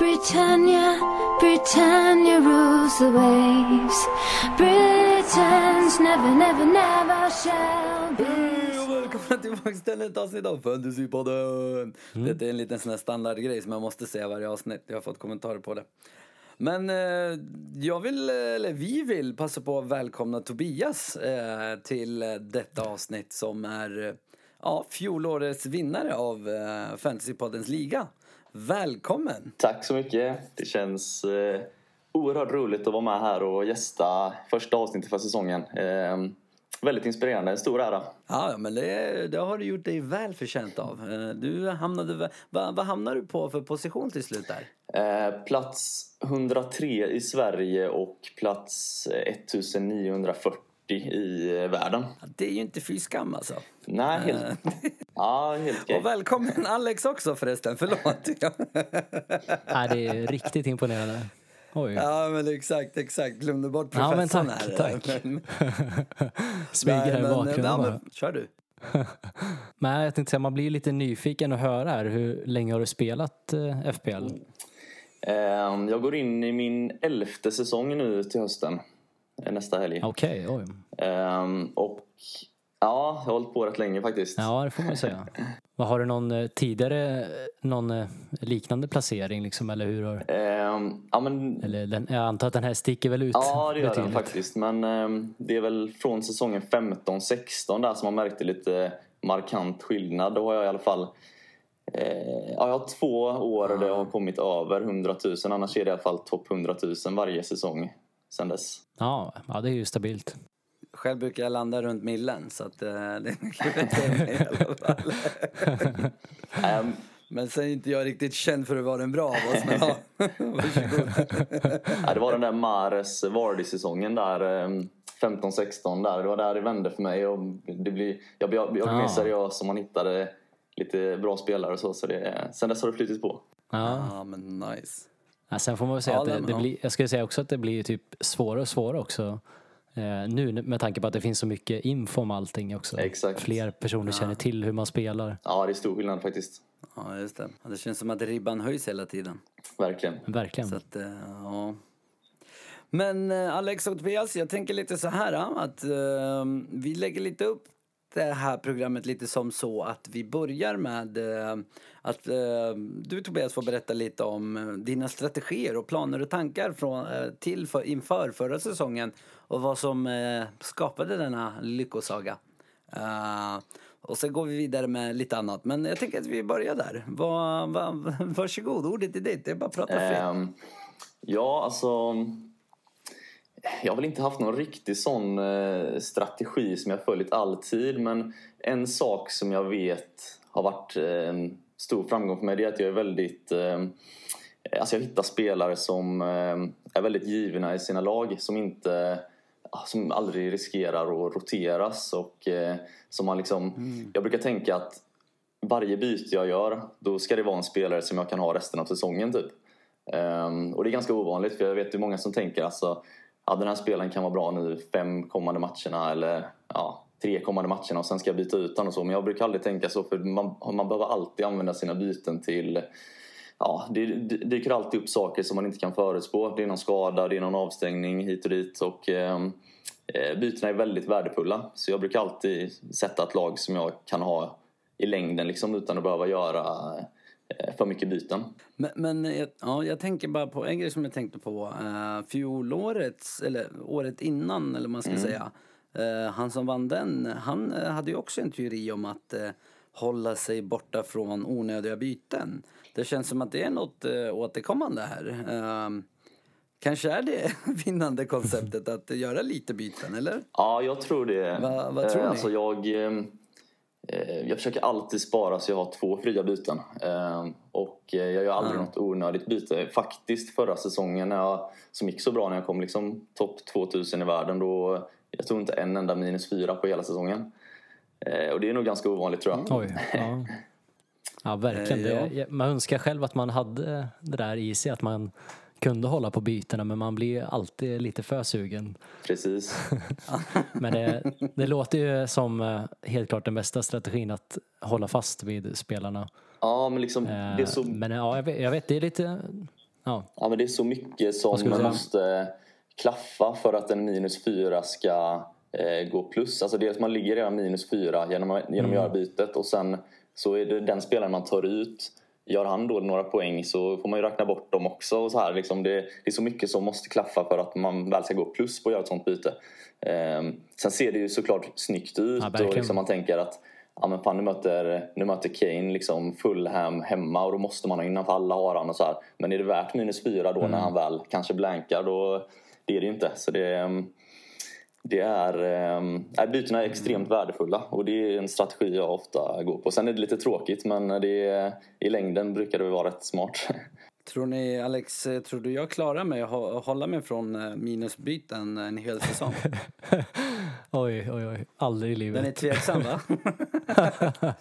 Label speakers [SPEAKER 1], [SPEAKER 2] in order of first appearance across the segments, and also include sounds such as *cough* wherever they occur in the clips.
[SPEAKER 1] Britannia, Britannia rules the waves. Britons never, never, never shall be.
[SPEAKER 2] Hej och välkomna tillbaka till ett avsnitt av Fantasypodden!
[SPEAKER 3] Mm.
[SPEAKER 2] Det är en liten sån här standardgrej som jag måste säga varje avsnitt. Jag har fått kommentarer på det. Men eh, jag vill, eller vi vill passa på att välkomna Tobias eh, till eh, detta avsnitt som är eh, ja, fjolårets vinnare av eh, Fantasypoddens liga. Välkommen!
[SPEAKER 3] Tack så mycket. Det känns eh, oerhört roligt att vara med här och gästa första avsnittet för säsongen. Eh, väldigt inspirerande, en stor ära.
[SPEAKER 2] Ja, men det, det har du gjort dig väl förtjänt av. Eh, Du hamnade, vad, vad hamnar du på för position till slut där?
[SPEAKER 3] Eh, plats 103 i Sverige och plats eh, 1940 i eh, världen.
[SPEAKER 2] Det är ju inte fy skam alltså.
[SPEAKER 3] Nej, helt, ja, helt okej.
[SPEAKER 2] Och välkommen Alex också förresten, förlåt. Ja, *laughs*
[SPEAKER 4] Nej, det är riktigt imponerande. Oj.
[SPEAKER 2] ja men exakt, exakt. Glömde bort
[SPEAKER 4] Ja, men
[SPEAKER 2] professorn
[SPEAKER 4] tack,
[SPEAKER 2] här.
[SPEAKER 4] tack.
[SPEAKER 2] Men-
[SPEAKER 4] Smyger här i
[SPEAKER 2] Nej,
[SPEAKER 4] bakgrunden
[SPEAKER 2] ja,
[SPEAKER 4] bara.
[SPEAKER 2] men, Kör du. *laughs*
[SPEAKER 4] Men jag tänkte säga, man blir lite nyfiken att höra här. Hur länge har du spelat eh, FPL?
[SPEAKER 3] Eh, jag går in i min elfte säsong nu till hösten. Eh, Nästa helg.
[SPEAKER 4] Okej, oj.
[SPEAKER 3] Eh, och ja, jag har hållit på rätt länge faktiskt.
[SPEAKER 4] Ja, det får man säga. Vad *laughs* Har du någon eh, tidigare, någon eh, liknande placering liksom, eller hur? Har,
[SPEAKER 3] Eh, ja, men
[SPEAKER 4] eller den, jag antar att den här sticker väl ut
[SPEAKER 3] Ja, det gör den faktiskt. Men ehm, det är väl från säsongen 15-16 där som man märkte lite markant skillnad. Då har jag i alla fall eh, ja, jag har två år där jag har kommit över 100 000. Annars är det i alla fall topp 100 000 varje säsong sen dess.
[SPEAKER 4] Ja, ja, det är ju stabilt.
[SPEAKER 2] Själv brukar jag landa runt millen så att eh, *laughs* det är mycket bättre i alla fall. *laughs*
[SPEAKER 3] Ehm,
[SPEAKER 2] Men sen är inte jag riktigt känd för att vara den bra av oss. Men ja, *laughs* varsågod.
[SPEAKER 3] ja, det var den där Mares Vardy-säsongen där. ehm, 15-16 där. Det var där det vände för mig. Och det blir, jag, blev mer
[SPEAKER 4] Ah.
[SPEAKER 3] seriös och man hittade lite bra spelare och så. så det, sen dess har det flutit på.
[SPEAKER 4] Ja.
[SPEAKER 2] Ja, men nice.
[SPEAKER 4] Ja, sen får man väl säga
[SPEAKER 2] Ja,
[SPEAKER 4] att det, det
[SPEAKER 2] ja.
[SPEAKER 4] blir, jag skulle säga också att det blir typ svårare och svårare också. Eh, nu med tanke på att det finns så mycket info om allting också.
[SPEAKER 3] Exakt.
[SPEAKER 4] Fler personer känner till hur man spelar.
[SPEAKER 3] Ja, det är stor skillnad faktiskt.
[SPEAKER 2] Ja, just det. Ja, Det känns som att ribban höjs hela tiden.
[SPEAKER 3] Verkligen.
[SPEAKER 4] Verkligen.
[SPEAKER 2] Så att, eh, ja. Men eh, Alex och Tobias, jag tänker lite så här att eh, vi lägger lite upp det här programmet lite som så att vi börjar med eh, att eh, du Tobias får berätta lite om eh, dina strategier och planer och tankar från, till för, inför förra säsongen och vad som skapade denna lyckosaga. Och sen går vi vidare med lite annat. Men jag tänker att vi börjar där. Var, var, *laughs* varsågod, ordet är ditt. Det är bara att prata fritt.
[SPEAKER 3] Um, ja, alltså... Jag har väl inte haft någon riktig sån eh, strategi som jag följt alltid. Men en sak som jag vet har varit eh, stor framgång för mig det är att jag är väldigt... Eh, alltså jag hittar spelare som är väldigt givna i sina lag. Som inte... Som aldrig riskerar att roteras. Och som man liksom... Jag brukar tänka att varje byte jag gör, då ska det vara en spelare som jag kan ha resten av säsongen typ. Ehm, och det är ganska ovanligt för jag vet ju många som tänker alltså ja, den här spelaren kan vara bra nu fem kommande matcherna eller ja, tre kommande matcherna och sen ska jag byta ut honom. och så. Men jag brukar aldrig tänka så för man, man behöver alltid använda sina byten till Ja, det, dyker alltid upp saker som man inte kan förutspå. Det är någon skada, det är någon avstängning hit och dit. Och, ehm, eh, bytena är väldigt värdefulla. Så jag brukar alltid sätta ett lag som jag kan ha i längden liksom, utan att behöva göra eh, för mycket byten.
[SPEAKER 2] Men, men ja, jag tänker bara på en grej som jag tänkte på. Uh, fjolårets, eller året innan, eller man ska säga. Eh, han som vann den, han eh, hade ju också en teori om att eh, hålla sig borta från onödiga byten. Det känns som att det är något uh, återkommande här. Ehm, kanske är det *laughs* vinnande konceptet att göra lite byten, eller?
[SPEAKER 3] Ja, jag tror det.
[SPEAKER 2] Va- vad tror
[SPEAKER 3] Eh,
[SPEAKER 2] ni?
[SPEAKER 3] Alltså jag, eh, jag försöker alltid spara så jag har två fria byten. Eh, och eh, jag gör aldrig
[SPEAKER 2] Ja.
[SPEAKER 3] något onödigt byte. Faktiskt förra säsongen när jag, som gick så bra när jag kom liksom topp 2000 i världen då jag tog inte en enda minus fyra på hela säsongen. Eh, och det är nog ganska ovanligt tror jag.
[SPEAKER 4] Oj, ja. *laughs* Ja, verkligen.
[SPEAKER 2] Eh, ja.
[SPEAKER 4] Det, man önskar själv att man hade det där i sig, att man kunde hålla på bytena, men man blir alltid lite för sugen.
[SPEAKER 3] Precis. *laughs*
[SPEAKER 4] Men det, det låter ju som eh, helt klart den bästa strategin att hålla fast vid spelarna.
[SPEAKER 3] Ja, men liksom det är så...
[SPEAKER 4] Eh, Men ja, jag vet, jag vet, det är lite Ja,
[SPEAKER 3] Ja, men det är så mycket som
[SPEAKER 4] säga?
[SPEAKER 3] måste klaffa för att en minus fyra ska eh, gå plus. Alltså dels man ligger redan minus fyra genom, genom att göra bytet och sen så är det den spelaren man tar ut. Gör han då några poäng så får man ju räkna bort dem också. Och så här, liksom det, det är så mycket som måste klaffa för att man väl ska gå plus på att göra ett sånt byte. Ehm, sen ser det ju såklart snyggt ut
[SPEAKER 4] verkligen.
[SPEAKER 3] och liksom man tänker att ja, men fan, nu, möter, nu möter Kane liksom Fulham hemma och då måste man ha innanför alla har han och så här. Men är det värt minus fyra då när han väl kanske blankar då det är det ju inte. Så det, ehm, det är, um, bytena är extremt värdefulla och det är en strategi jag ofta går på. Sen är det lite tråkigt men det är, i längden brukar det vara rätt smart. *laughs*
[SPEAKER 2] Tror ni, Alex, tror du jag klarar mig att hå- hålla mig från eh, minusbyten en hel säsong? *laughs*
[SPEAKER 4] oj, oj, oj. Aldrig i
[SPEAKER 2] Den är
[SPEAKER 4] livet.
[SPEAKER 2] tveksam va? *laughs*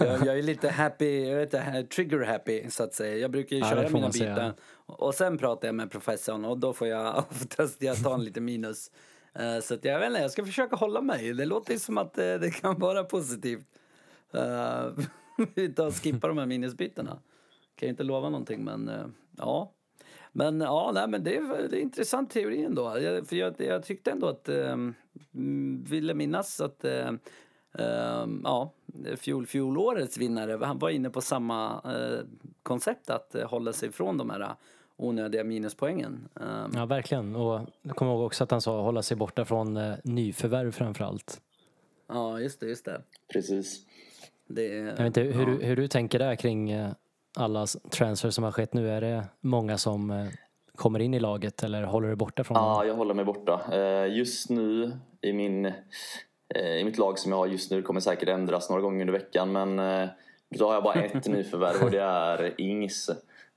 [SPEAKER 2] jag, jag är lite happy, jag vet inte, trigger happy så att säga. Jag brukar ju köra mina byten och sen pratar jag med professorn och då får jag oftast jag ta en lite minus. Eh, så att jag vet inte, jag ska försöka hålla mig. Det låter ju som att eh, det kan vara positivt. Utan att skippa de här minnesbytena. Kan ju inte lova någonting men eh, ja. Men ja, nej, men det är, det är intressant teori ändå. Jag, för jag, jag tyckte ändå att, eh, mm, ville minnas att eh, ja, fjol, fjolårets vinnare, han var inne på samma eh, koncept att eh, hålla sig ifrån de här onödiga minuspoängen. Ehm,
[SPEAKER 4] Ja, verkligen. Och jag kommer ihåg också att han sa hålla sig borta från eh, nyförvärv framför allt.
[SPEAKER 2] ja, just det, just det.
[SPEAKER 3] Precis.
[SPEAKER 2] det är,
[SPEAKER 4] Jag vet inte hur, du, hur du tänker där kring eh, alla transfer som har skett nu. Är det många som eh, kommer in i laget eller håller du borta från dem?
[SPEAKER 3] Ja, jag håller mig borta. Eh, Just nu i, min, i mitt lag som jag har just nu kommer säkert ändras några gånger under veckan men då har jag bara ett *laughs* nyförvärv och det är Ings.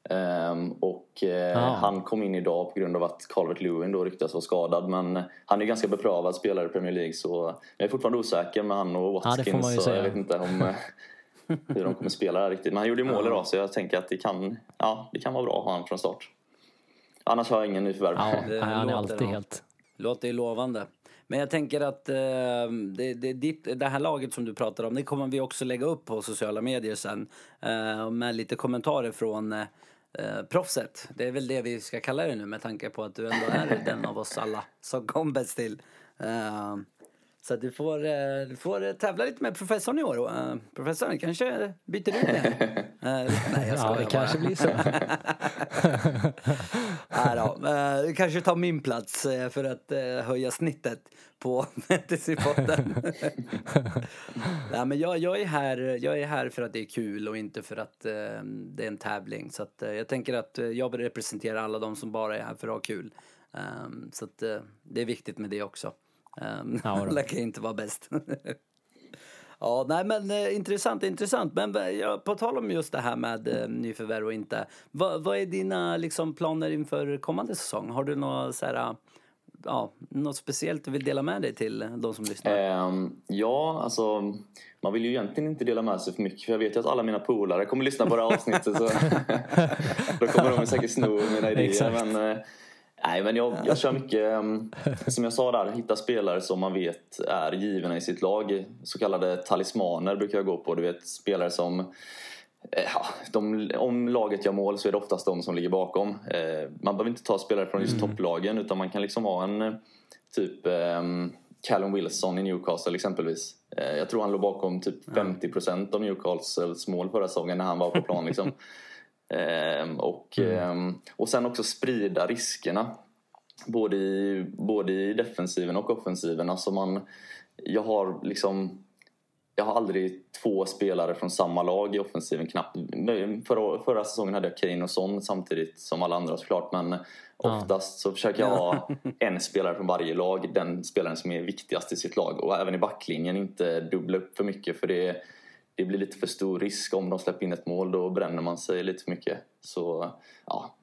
[SPEAKER 3] Ehm, och eh,
[SPEAKER 4] Ja.
[SPEAKER 3] han kom in idag på grund av att Calvert Lewin då ryktas vara skadad men han är ganska beprövad spelare i Premier League så jag är fortfarande osäker med han och Watkins
[SPEAKER 4] ju
[SPEAKER 3] så
[SPEAKER 4] säga.
[SPEAKER 3] jag vet inte om eh, hur de kommer spela där riktigt. Men han gjorde ju mål idag så jag tänker att det kan, ja, det kan vara bra att ha han från start. Annars har jag ingen nyförvärv.
[SPEAKER 4] Ja,
[SPEAKER 2] Det
[SPEAKER 4] han är
[SPEAKER 2] låter,
[SPEAKER 4] alltid helt...
[SPEAKER 2] Låter ju lovande. Men jag tänker att eh, det, det, ditt, det här laget som du pratar om, det kommer vi också lägga upp på sociala medier sen. Eh, med lite kommentarer från eh, eh, proffset. Det är väl det vi ska kalla det nu med tanke på att du ändå är den av oss alla som kom bäst till. Eh, så du får, eh, du får eh, tävla lite med professorn i år. Eh, professorn kanske byter ut det. *laughs* Eh, nej, jag
[SPEAKER 4] Ja,
[SPEAKER 2] skojar
[SPEAKER 4] det
[SPEAKER 2] bara.
[SPEAKER 4] kanske blir så. *laughs*
[SPEAKER 2] Nej då, eh, kanske tar min plats eh, för att eh, höja snittet på *laughs* fantasypotten. *laughs* Nej, men jag, jag, är här, jag är här för att det är kul och inte för att eh, det är en tävling. Så att, eh, jag tänker att eh, jag vill representera alla de som bara är här för att ha kul. Ehm, så att, eh, det är viktigt med det också. Um,
[SPEAKER 4] Ja,
[SPEAKER 2] alla *laughs* kan inte vara bäst. Ja, nej men eh, intressant, intressant. Men eh, ja, på tal om just det här med eh, nyförvärv och inte. Vad, vad är dina liksom, planer inför kommande säsong? Har du något, så här, eh, ja, något speciellt du vill dela med dig till de som lyssnar?
[SPEAKER 3] Ehm, ja, alltså man vill ju egentligen inte dela med sig för mycket för jag vet ju att alla mina polare kommer lyssna på det här avsnittet så *laughs* *laughs* då kommer de säkert sno mina idéer.
[SPEAKER 4] Exakt.
[SPEAKER 3] Men, nej, men jag, jag kör mycket, ehm, som jag sa där, hitta spelare som man vet är givna i sitt lag. Så kallade talismaner brukar jag gå på. Du vet spelare som eh, Ja, de, om laget gör mål så är det oftast de som ligger bakom. Eh, man behöver inte ta spelare från just topplagen utan man kan liksom ha en typ ehm, Callum Wilson i Newcastle exempelvis. Eh, jag tror han låg bakom typ 50% av Newcastles mål förra säsongen när han var på plan. Liksom. *laughs* Ehm, och, ehm, och sen också sprida riskerna. Både i, både i defensiven och offensiven. Alltså man, jag har liksom jag har aldrig två spelare från samma lag i offensiven knappt. Förra, förra säsongen hade jag Kane och Son samtidigt som alla andra såklart. Men oftast så försöker jag ha *laughs* en spelare från varje lag. Den spelaren som är viktigast i sitt lag. Och även i backlinjen inte dubbla upp för mycket. För det, det blir lite för stor risk om de släpper in ett mål. Då bränner man sig lite för mycket. Så ja,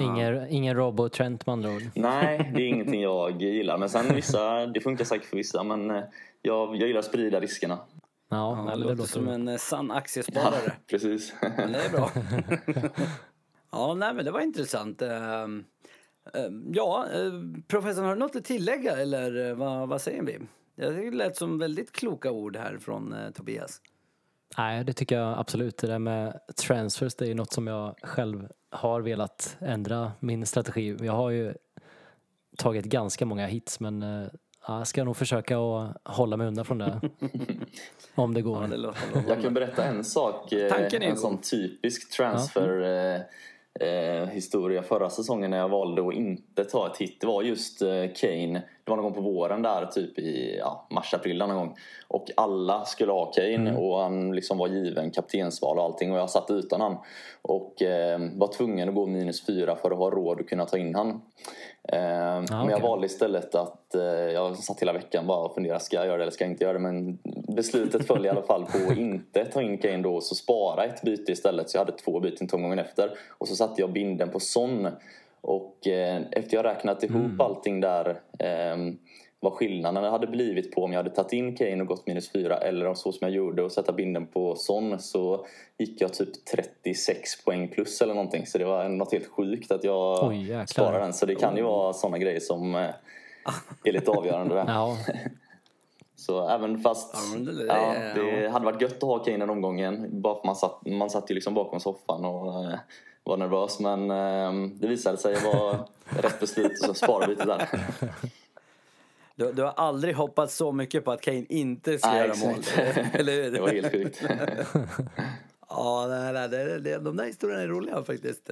[SPEAKER 4] Ingen, ingen Robo Trent med andra ord.
[SPEAKER 3] Nej, *laughs* det är ingenting jag gillar. Men sen vissa, det funkar säkert för vissa. Men eh, jag, jag gillar att sprida riskerna.
[SPEAKER 4] Ja,
[SPEAKER 2] Ja, det
[SPEAKER 4] men det
[SPEAKER 2] låter
[SPEAKER 4] låter
[SPEAKER 2] som
[SPEAKER 4] bra.
[SPEAKER 2] en eh, sann *laughs* aktiesparare.
[SPEAKER 3] Precis.
[SPEAKER 2] Men det är bra. *laughs* ja, nej men det var intressant. Ehm, Ja, eh, professorn, har du något att tillägga eller eh, vad, vad säger vi? Jag tycker det lät som väldigt kloka ord här från eh, Tobias.
[SPEAKER 4] Nej, det tycker jag absolut. Det där med transfers, det är något som jag själv har velat ändra min strategi. Jag har ju tagit ganska många hits men eh, ja, jag ska nog försöka att hålla mig undan från det. *laughs* om det går.
[SPEAKER 2] Ja, det låter
[SPEAKER 3] Jag kan berätta en sak. eh,
[SPEAKER 2] Tanken är
[SPEAKER 3] en sån typisk transfer eh, eh, historia förra säsongen när jag valde att inte ta ett hit. Det var just Kane. Det var någon gång på våren där, typ i ja, mars-april någon gång. Och alla skulle ha Kane och han liksom var given kaptensval och allting och jag satt utan han. Och eh, var tvungen att gå minus fyra för att ha råd att kunna ta in han. Eh, Men jag valde istället att eh, jag satt hela veckan bara och funderade, ska jag göra det eller ska jag inte göra det? Men beslutet föll i alla fall på att inte ta in Kane då och så spara ett byte istället. Så jag hade två byten till omgången efter. Och så satte jag binden på Son. Och eh, efter jag räknat ihop allting där eh, vad skillnaden hade blivit på om jag hade tagit in Kane och gått minus fyra eller om så som jag gjorde och sätta binden på Son så gick jag typ 36 poäng plus eller någonting. Så det var något helt sjukt att jag
[SPEAKER 4] Oj,
[SPEAKER 3] sparade den. Så det kan ju vara sådana grejer som eh, är lite avgörande.
[SPEAKER 4] Ja, *laughs*
[SPEAKER 3] Så även fast
[SPEAKER 2] Ja, det-
[SPEAKER 3] ja,
[SPEAKER 2] ja.
[SPEAKER 3] det hade varit gött att ha Kane den omgången. Bara för man satt, man satt ju liksom bakom soffan och eh, var nervös. Men eh, det visade sig vara *laughs* rätt beslut och så sparbytet där.
[SPEAKER 2] Du, du har aldrig hoppats så mycket på att Kane inte ska göra mål. *laughs* Eller hur?
[SPEAKER 3] Det var helt sjukt. *laughs*
[SPEAKER 2] Ja, nej, det, det, de där historierna är roliga faktiskt.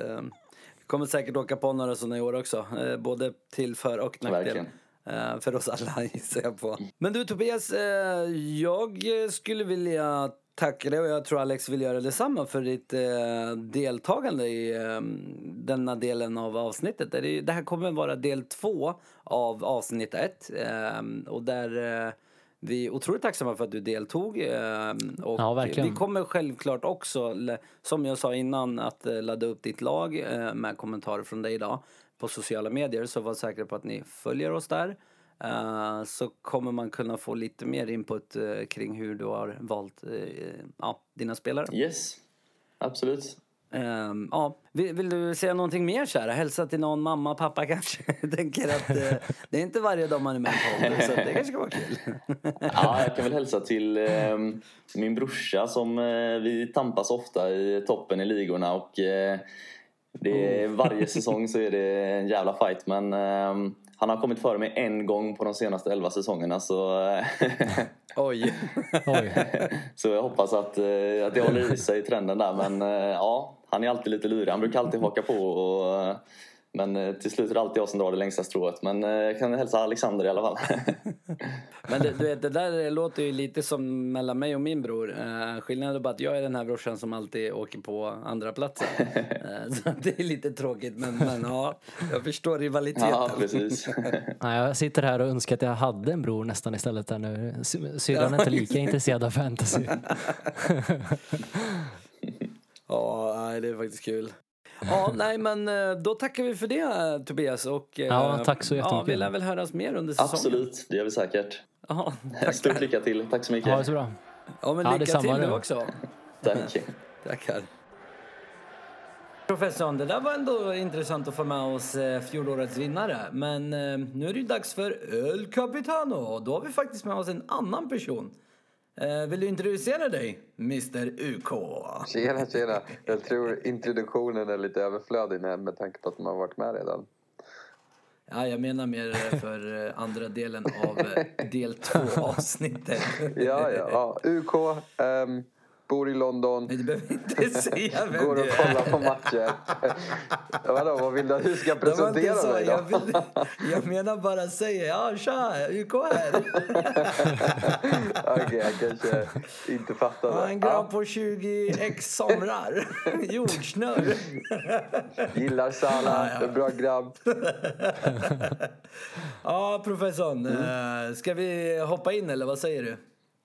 [SPEAKER 2] Vi kommer säkert åka på några sådana i år också. eh, Både till för och nackdel.
[SPEAKER 3] Verkligen.
[SPEAKER 2] Eh, För oss alla *laughs* gissar jag på. Men du Tobias, eh, jag skulle vilja tacka dig och jag tror Alex vill göra detsamma för ditt eh, deltagande i eh, denna delen av avsnittet. Det, är- det här kommer vara del två av avsnitt ett. eh, Och där vi är otroligt tacksamma för att du deltog. eh, Och
[SPEAKER 4] Ja, verkligen.
[SPEAKER 2] Vi kommer självklart också, som jag sa innan, att ladda upp ditt lag med kommentarer från dig idag på sociala medier. Så var säkra på att ni följer oss där. Eh, Så kommer man kunna få lite mer input eh, kring hur du har valt eh, ja, dina spelare.
[SPEAKER 3] Yes, absolut.
[SPEAKER 2] Ehm, ja. vill, vill du säga någonting mer kära? Hälsa till någon mamma, pappa kanske? *laughs* Tänker att det är inte varje dag man är med på så det kanske ska vara kul. *laughs*
[SPEAKER 3] Ja, jag kan väl hälsa till eh, min brorsa som vi tampas ofta i toppen i ligorna och det är, *laughs* varje säsong så är det en jävla fight men eh, han har kommit före mig en gång på de senaste 11 säsongerna så, eh,
[SPEAKER 2] Oj. *laughs*
[SPEAKER 4] oj.
[SPEAKER 3] så jag hoppas att, eh, att det håller i sig trenden där men eh, ja, han är alltid lite lurig. Han brukar alltid haka på och men eh, till slut är det alltid jag som drar det längsta strået. Men eh, jag kan hälsa Alexander i alla fall. *laughs*
[SPEAKER 2] Men det, du vet, det där låter ju lite som mellan mig och min bror. Eh, skillnaden är bara att jag är den här brorsan som alltid åker på andra platsen. *laughs* Eh, så det är lite tråkigt, men, men ja, jag förstår rivaliteten.
[SPEAKER 3] ja, precis. *laughs*
[SPEAKER 4] Nej, jag sitter här och önskar att jag hade en bror nästan istället där nu. Sy- Syrran är inte lika intresserad av fantasy.
[SPEAKER 2] Ja, det är faktiskt kul. Ja, nej men eh, då tackar vi för det Tobias och eh,
[SPEAKER 4] Ja, tack så
[SPEAKER 2] Ja,
[SPEAKER 4] jättemycket.
[SPEAKER 2] vi lär väl höras mer under säsongen.
[SPEAKER 3] Absolut, det gör vi säkert.
[SPEAKER 2] Ja, *laughs*
[SPEAKER 3] Stort lycka till. Tack så mycket.
[SPEAKER 4] Ha det så bra.
[SPEAKER 2] Ja, men
[SPEAKER 4] Ja,
[SPEAKER 2] lycka
[SPEAKER 4] detsamma
[SPEAKER 2] till nu också. *laughs*
[SPEAKER 3] Tack. *laughs*
[SPEAKER 2] Tackar. Professorn, det där var ändå intressant att få med oss eh, fjolårets vinnare. Men nu är det ju dags för El Capitano. Då har vi faktiskt med oss en annan person. Eh, vill du introducera dig, Mr UK?
[SPEAKER 5] Tjena, tjena. Jag tror introduktionen är lite överflödig med, tanke på att man har varit med redan.
[SPEAKER 2] Ja, jag menar mer eh, för eh, andra delen av del två *laughs* avsnittet.
[SPEAKER 5] Ja, ja. ja. UK, ehm, bor i London,
[SPEAKER 2] Nej, du behöver inte *laughs* säga vem
[SPEAKER 5] går och kollar på matcher. *laughs* Vadå, vad vill du att du ska
[SPEAKER 2] Det
[SPEAKER 5] presentera
[SPEAKER 2] så.
[SPEAKER 5] mig
[SPEAKER 2] Jag,
[SPEAKER 5] då?
[SPEAKER 2] vill, jag menar bara säga ja, tja, UK här. *laughs*
[SPEAKER 5] Okej, jag kanske inte fattade.
[SPEAKER 2] en grabb
[SPEAKER 5] Ja,
[SPEAKER 2] på 20 x somrar. Jordsnurr.
[SPEAKER 5] gillar Salah,
[SPEAKER 2] Ja, ja.
[SPEAKER 5] bra grabb.
[SPEAKER 2] Ja, professorn. eh, Ska vi hoppa in eller vad säger du?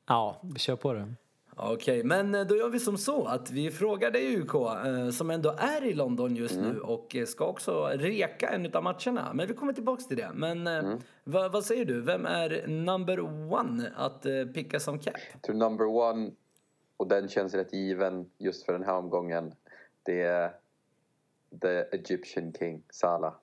[SPEAKER 4] Ja, vi kör på det.
[SPEAKER 2] Okej, men eh, då gör vi som så att vi frågar dig UK eh, som ändå är i London just nu och eh, ska också reka en av matcherna. Men vi kommer tillbaks till det. Men eh, vad, vad säger du? Vem är number one att picka som cap?
[SPEAKER 5] Jag tror number one, och den känns rätt given just för den här omgången, det är the Egyptian King, Salah.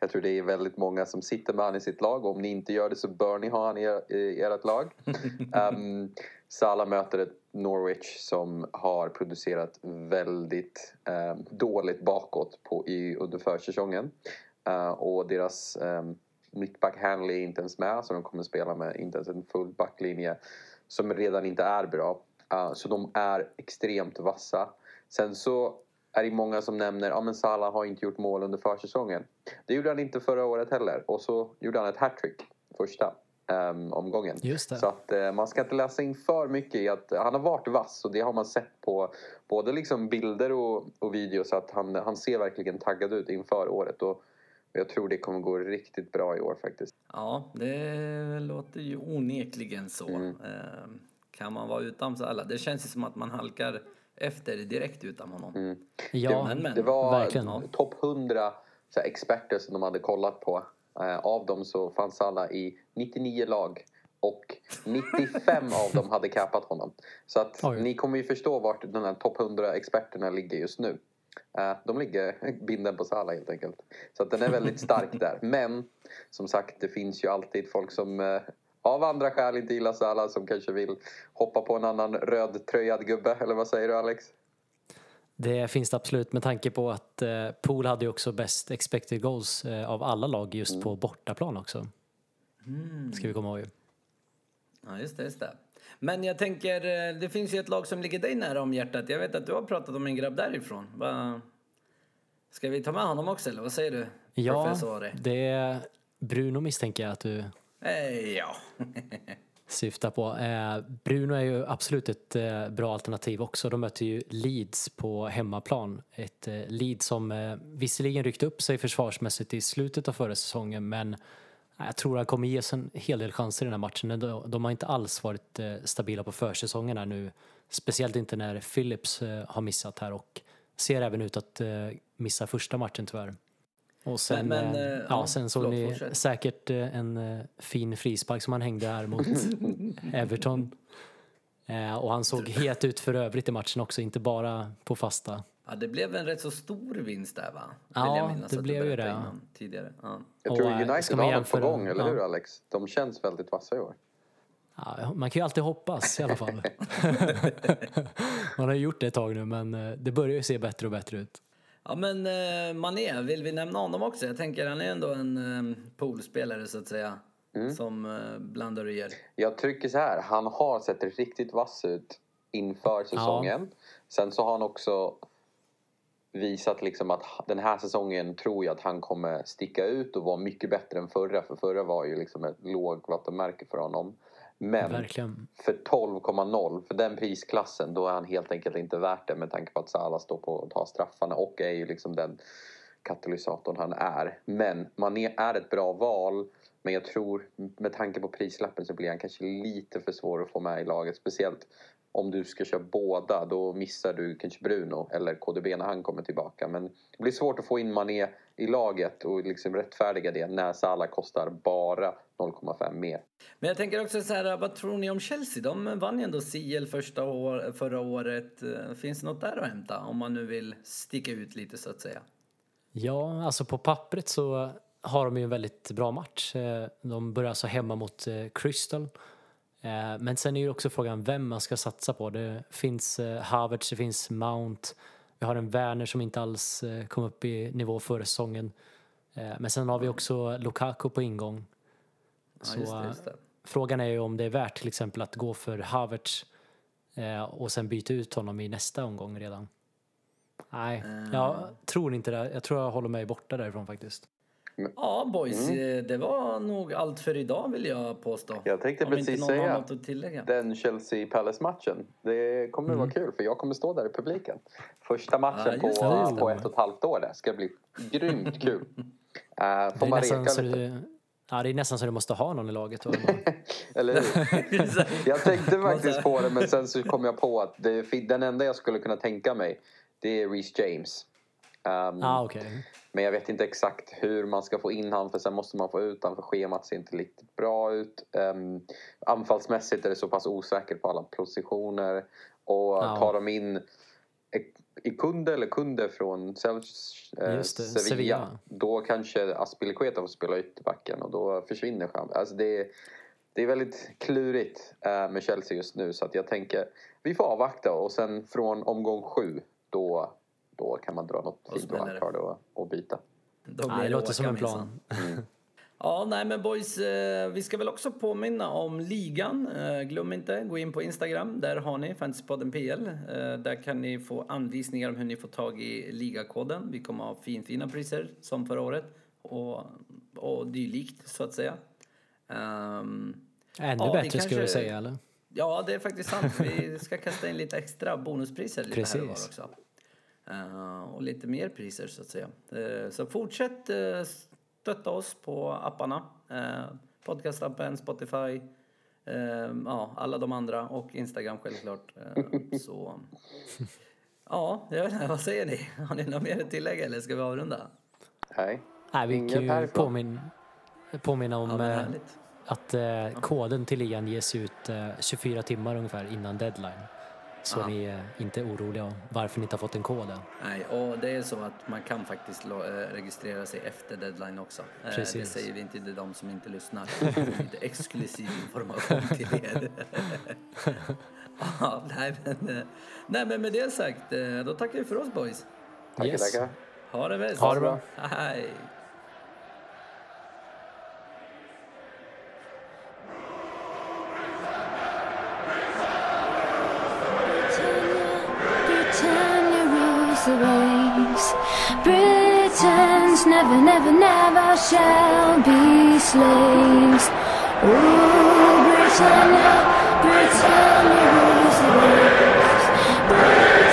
[SPEAKER 5] Jag tror det är väldigt många som sitter med han i sitt lag. Om ni inte gör det så bör ni ha han i, i ert lag. *laughs* Ehm, Salah möter ett Norwich som har producerat väldigt eh, dåligt bakåt på, i, under försäsongen. Eh, och deras eh, mittback Hanley är inte ens med så de kommer spela med inte ens en full backlinje som redan inte är bra. Uh, så de är extremt vassa. Sen så är det många som nämner att ja, Salah har inte gjort mål under försäsongen. Det gjorde han inte förra året heller. Och så gjorde han ett hattrick första um, omgången.
[SPEAKER 4] Just det.
[SPEAKER 5] Så att uh, man ska inte läsa in för mycket i att han har varit vass och det har man sett på både liksom bilder och, och videos att han, han ser verkligen taggad ut inför året. Och jag tror det kommer gå riktigt bra i år faktiskt.
[SPEAKER 2] Ja, det låter ju onekligen så.
[SPEAKER 5] Mm.
[SPEAKER 2] Eh, Kan man vara utan Salah? Det känns ju som att man halkar efter direkt utan honom.
[SPEAKER 5] Mm.
[SPEAKER 4] Ja,
[SPEAKER 2] men, men.
[SPEAKER 5] Det var
[SPEAKER 4] verkligen.
[SPEAKER 5] topp 100 så här, experter som de hade kollat på. Eh, av dem så fanns alla i 99 lag och *laughs* 95 av dem hade capat honom. Så att
[SPEAKER 4] Oj.
[SPEAKER 5] ni kommer ju förstå vart de här topp 100 experterna ligger just nu. Eh, de ligger *laughs* binden på Salah helt enkelt. Så att den är väldigt stark *laughs* där. Men som sagt, det finns ju alltid folk som eh, av andra skäl inte gillar Salah som kanske vill hoppa på en annan rödtröjad gubbe. Eller vad säger du Alex?
[SPEAKER 4] Det finns det absolut med tanke på att eh, Pool hade ju också bäst expected goals eh, av alla lag just
[SPEAKER 5] Mm.
[SPEAKER 4] på bortaplan också. Ska vi komma ihåg.
[SPEAKER 2] Ja, just det, just det. Men jag tänker, eh, det finns ju ett lag som ligger dig nära om hjärtat. Jag vet att du har pratat om en grabb därifrån. Va? Ska vi ta med honom också eller vad säger du?
[SPEAKER 4] Ja,
[SPEAKER 2] Professore?
[SPEAKER 4] det är Bruno misstänker jag att du
[SPEAKER 2] Eh, ja. *laughs*
[SPEAKER 4] syftar på. Eh, Bruno är ju absolut ett eh, bra alternativ också. De möter ju Leeds på hemmaplan. Ett eh, Leeds som visserligen ryckt upp sig försvarsmässigt i slutet av förra säsongen men jag tror han kommer ges en hel del chanser i den här matchen. De, har inte alls varit stabila på försäsongen här nu. Speciellt inte när Phillips har missat här och ser även ut att missa första matchen tyvärr. Och sen,
[SPEAKER 2] Men- men,
[SPEAKER 4] eh,
[SPEAKER 2] eh,
[SPEAKER 4] ja,
[SPEAKER 2] ja,
[SPEAKER 4] sen såg
[SPEAKER 2] förlåt,
[SPEAKER 4] ni
[SPEAKER 2] fortsätt.
[SPEAKER 4] säkert eh, en fin frispark som han hängde här mot *laughs* Everton. Och han såg het ut för övrigt i matchen också, inte bara på fasta.
[SPEAKER 2] ja, det blev en rätt så stor vinst där va?
[SPEAKER 4] Ja, det blev ju det, ja.
[SPEAKER 2] Tidigare. Ja.
[SPEAKER 5] Jag tror United har något på gång, eller
[SPEAKER 4] ja.
[SPEAKER 5] hur Alex? De känns väldigt vassa i år.
[SPEAKER 4] Ja, man kan ju alltid hoppas i alla fall. *laughs* *laughs* man har ju gjort det ett tag nu men det börjar ju se bättre och bättre ut.
[SPEAKER 2] Ja men eh, Mané, vill vi nämna honom också? Jag tänker han är ändå en eh, poolspelare så att säga.
[SPEAKER 5] Mm.
[SPEAKER 2] Som eh, blandar och ger.
[SPEAKER 5] Jag tycker så här, han har sett riktigt vass ut inför säsongen. Sen så har han också visat liksom att den här säsongen tror jag att han kommer sticka ut och vara mycket bättre än förra. För förra var ju liksom ett lågvattenmärke för honom. Men
[SPEAKER 4] Verkligen.
[SPEAKER 5] för 12,0 för den prisklassen då är han helt enkelt inte värt det med tanke på att Salah står på att ta straffarna och är ju liksom den katalysatorn han är. Men Mané är ett bra val men jag tror med tanke på prislappen så blir han kanske lite för svår att få med i laget. Speciellt om du ska köra båda då missar du kanske Bruno eller KDB när han kommer tillbaka. Men det blir svårt att få in Mané i laget och liksom rättfärdiga det när Salah kostar bara 0,5 mer.
[SPEAKER 2] Men jag tänker också så här, vad tror ni om Chelsea? De vann ju ändå CL första år, förra året. Finns det något där att hämta om man nu vill sticka ut lite så att säga?
[SPEAKER 4] Ja, alltså på pappret så har de ju en väldigt bra match. Eh, De börjar alltså hemma mot eh, Crystal. Eh, Men sen är ju också frågan vem man ska satsa på. Det finns eh, Havertz, det finns Mount. Vi har en Werner som inte alls eh, kom upp i nivå förra säsongen. Men sen har vi också Lukaku på ingång.
[SPEAKER 2] Ja,
[SPEAKER 4] Så,
[SPEAKER 2] just det, just det.
[SPEAKER 4] Frågan är ju om det är värt till exempel att gå för Havertz och sen byta ut honom i nästa omgång redan. Nej, jag tror inte det. Jag tror jag håller mig borta därifrån faktiskt.
[SPEAKER 2] Ja, boys, eh, det var nog allt för idag vill jag påstå.
[SPEAKER 5] Mm. Jag tänkte
[SPEAKER 2] om
[SPEAKER 5] precis
[SPEAKER 2] inte någon har
[SPEAKER 5] säga
[SPEAKER 2] något att tillägga.
[SPEAKER 5] den Chelsea-Palace-matchen. Det kommer att vara kul för jag kommer stå där i publiken. Första matchen
[SPEAKER 2] Ja,
[SPEAKER 5] på,
[SPEAKER 2] det,
[SPEAKER 5] på ett och ett halvt år. Det ska bli grymt kul. Uh, *laughs*
[SPEAKER 4] Det
[SPEAKER 5] får
[SPEAKER 4] är,
[SPEAKER 5] man
[SPEAKER 4] nästan
[SPEAKER 5] reka
[SPEAKER 4] så
[SPEAKER 5] lite?
[SPEAKER 4] du, ja, det är nästan så du måste ha någon i laget. *laughs*
[SPEAKER 5] Eller hur? *laughs* Jag tänkte faktiskt på det men sen så kom jag på att det, den enda jag skulle kunna tänka mig det är Reece James. Um,
[SPEAKER 4] ah, okej.
[SPEAKER 5] Men jag vet inte exakt hur man ska få in han för sen måste man få ut han för schemat ser inte riktigt bra ut. Um, anfallsmässigt är det så pass osäkert på alla positioner. Och
[SPEAKER 4] Ja.
[SPEAKER 5] tar de in i kunde eller kunde från Cel- eh, Sevilla,
[SPEAKER 4] Sevilla.
[SPEAKER 5] då kanske Aspilicueta får spela ytterbacken och då försvinner chansen. Alltså det, det är väldigt klurigt eh, med Chelsea just nu så att jag tänker vi får avvakta och sen från omgång sju då, då kan man dra något fint och, och byta.
[SPEAKER 2] Då blir
[SPEAKER 4] det låter som en
[SPEAKER 2] minsann.
[SPEAKER 4] plan. *laughs*
[SPEAKER 2] Ja, nej men boys, eh, vi ska väl också påminna om ligan. Eh, glöm inte, gå in på Instagram. Där har ni Fantasypodden PL. Eh, där kan ni få anvisningar om hur ni får tag i ligakoden. Vi kommer ha finfina priser som förra året och, och dylikt så att säga. Ehm,
[SPEAKER 4] Ännu
[SPEAKER 2] Ja,
[SPEAKER 4] bättre skulle du säga eller?
[SPEAKER 2] Ja, det är faktiskt sant. Vi ska kasta in lite extra bonuspriser lite här och var
[SPEAKER 4] Precis.
[SPEAKER 2] också. Eh, och lite mer priser så att säga. Eh, så fortsätt uh, stötta oss på apparna. Podcastappen, Spotify, eh, ja, alla de andra och Instagram självklart. Eh, så ja, jag vet inte, vad säger ni? Har ni något mer att tillägga eller ska vi avrunda?
[SPEAKER 5] Nej.
[SPEAKER 4] Nej, vi kan ju påmin, påminna om
[SPEAKER 2] Ja,
[SPEAKER 4] eh, att eh, koden till ligan ges ut eh, 24 timmar ungefär innan deadline. Så
[SPEAKER 2] Ja.
[SPEAKER 4] ni är inte oroliga varför ni inte har fått en kod än.
[SPEAKER 2] Nej, och det är så att man kan faktiskt eh, registrera sig efter deadline också. Eh, Det
[SPEAKER 4] Precis.
[SPEAKER 2] säger vi inte till de som inte lyssnar. Det är Lite exklusiv information till er. *laughs* ja, nej, men, eh, nej, men med det sagt, då tackar vi för oss boys.
[SPEAKER 5] Tackar,
[SPEAKER 4] Yes.
[SPEAKER 5] tackar.
[SPEAKER 2] Ha det bäst.
[SPEAKER 4] Ha det bra.
[SPEAKER 2] Hej.
[SPEAKER 1] Waves. Britons never, never, never shall be slaves. Ooh, Britannia, Britannia rules the waves.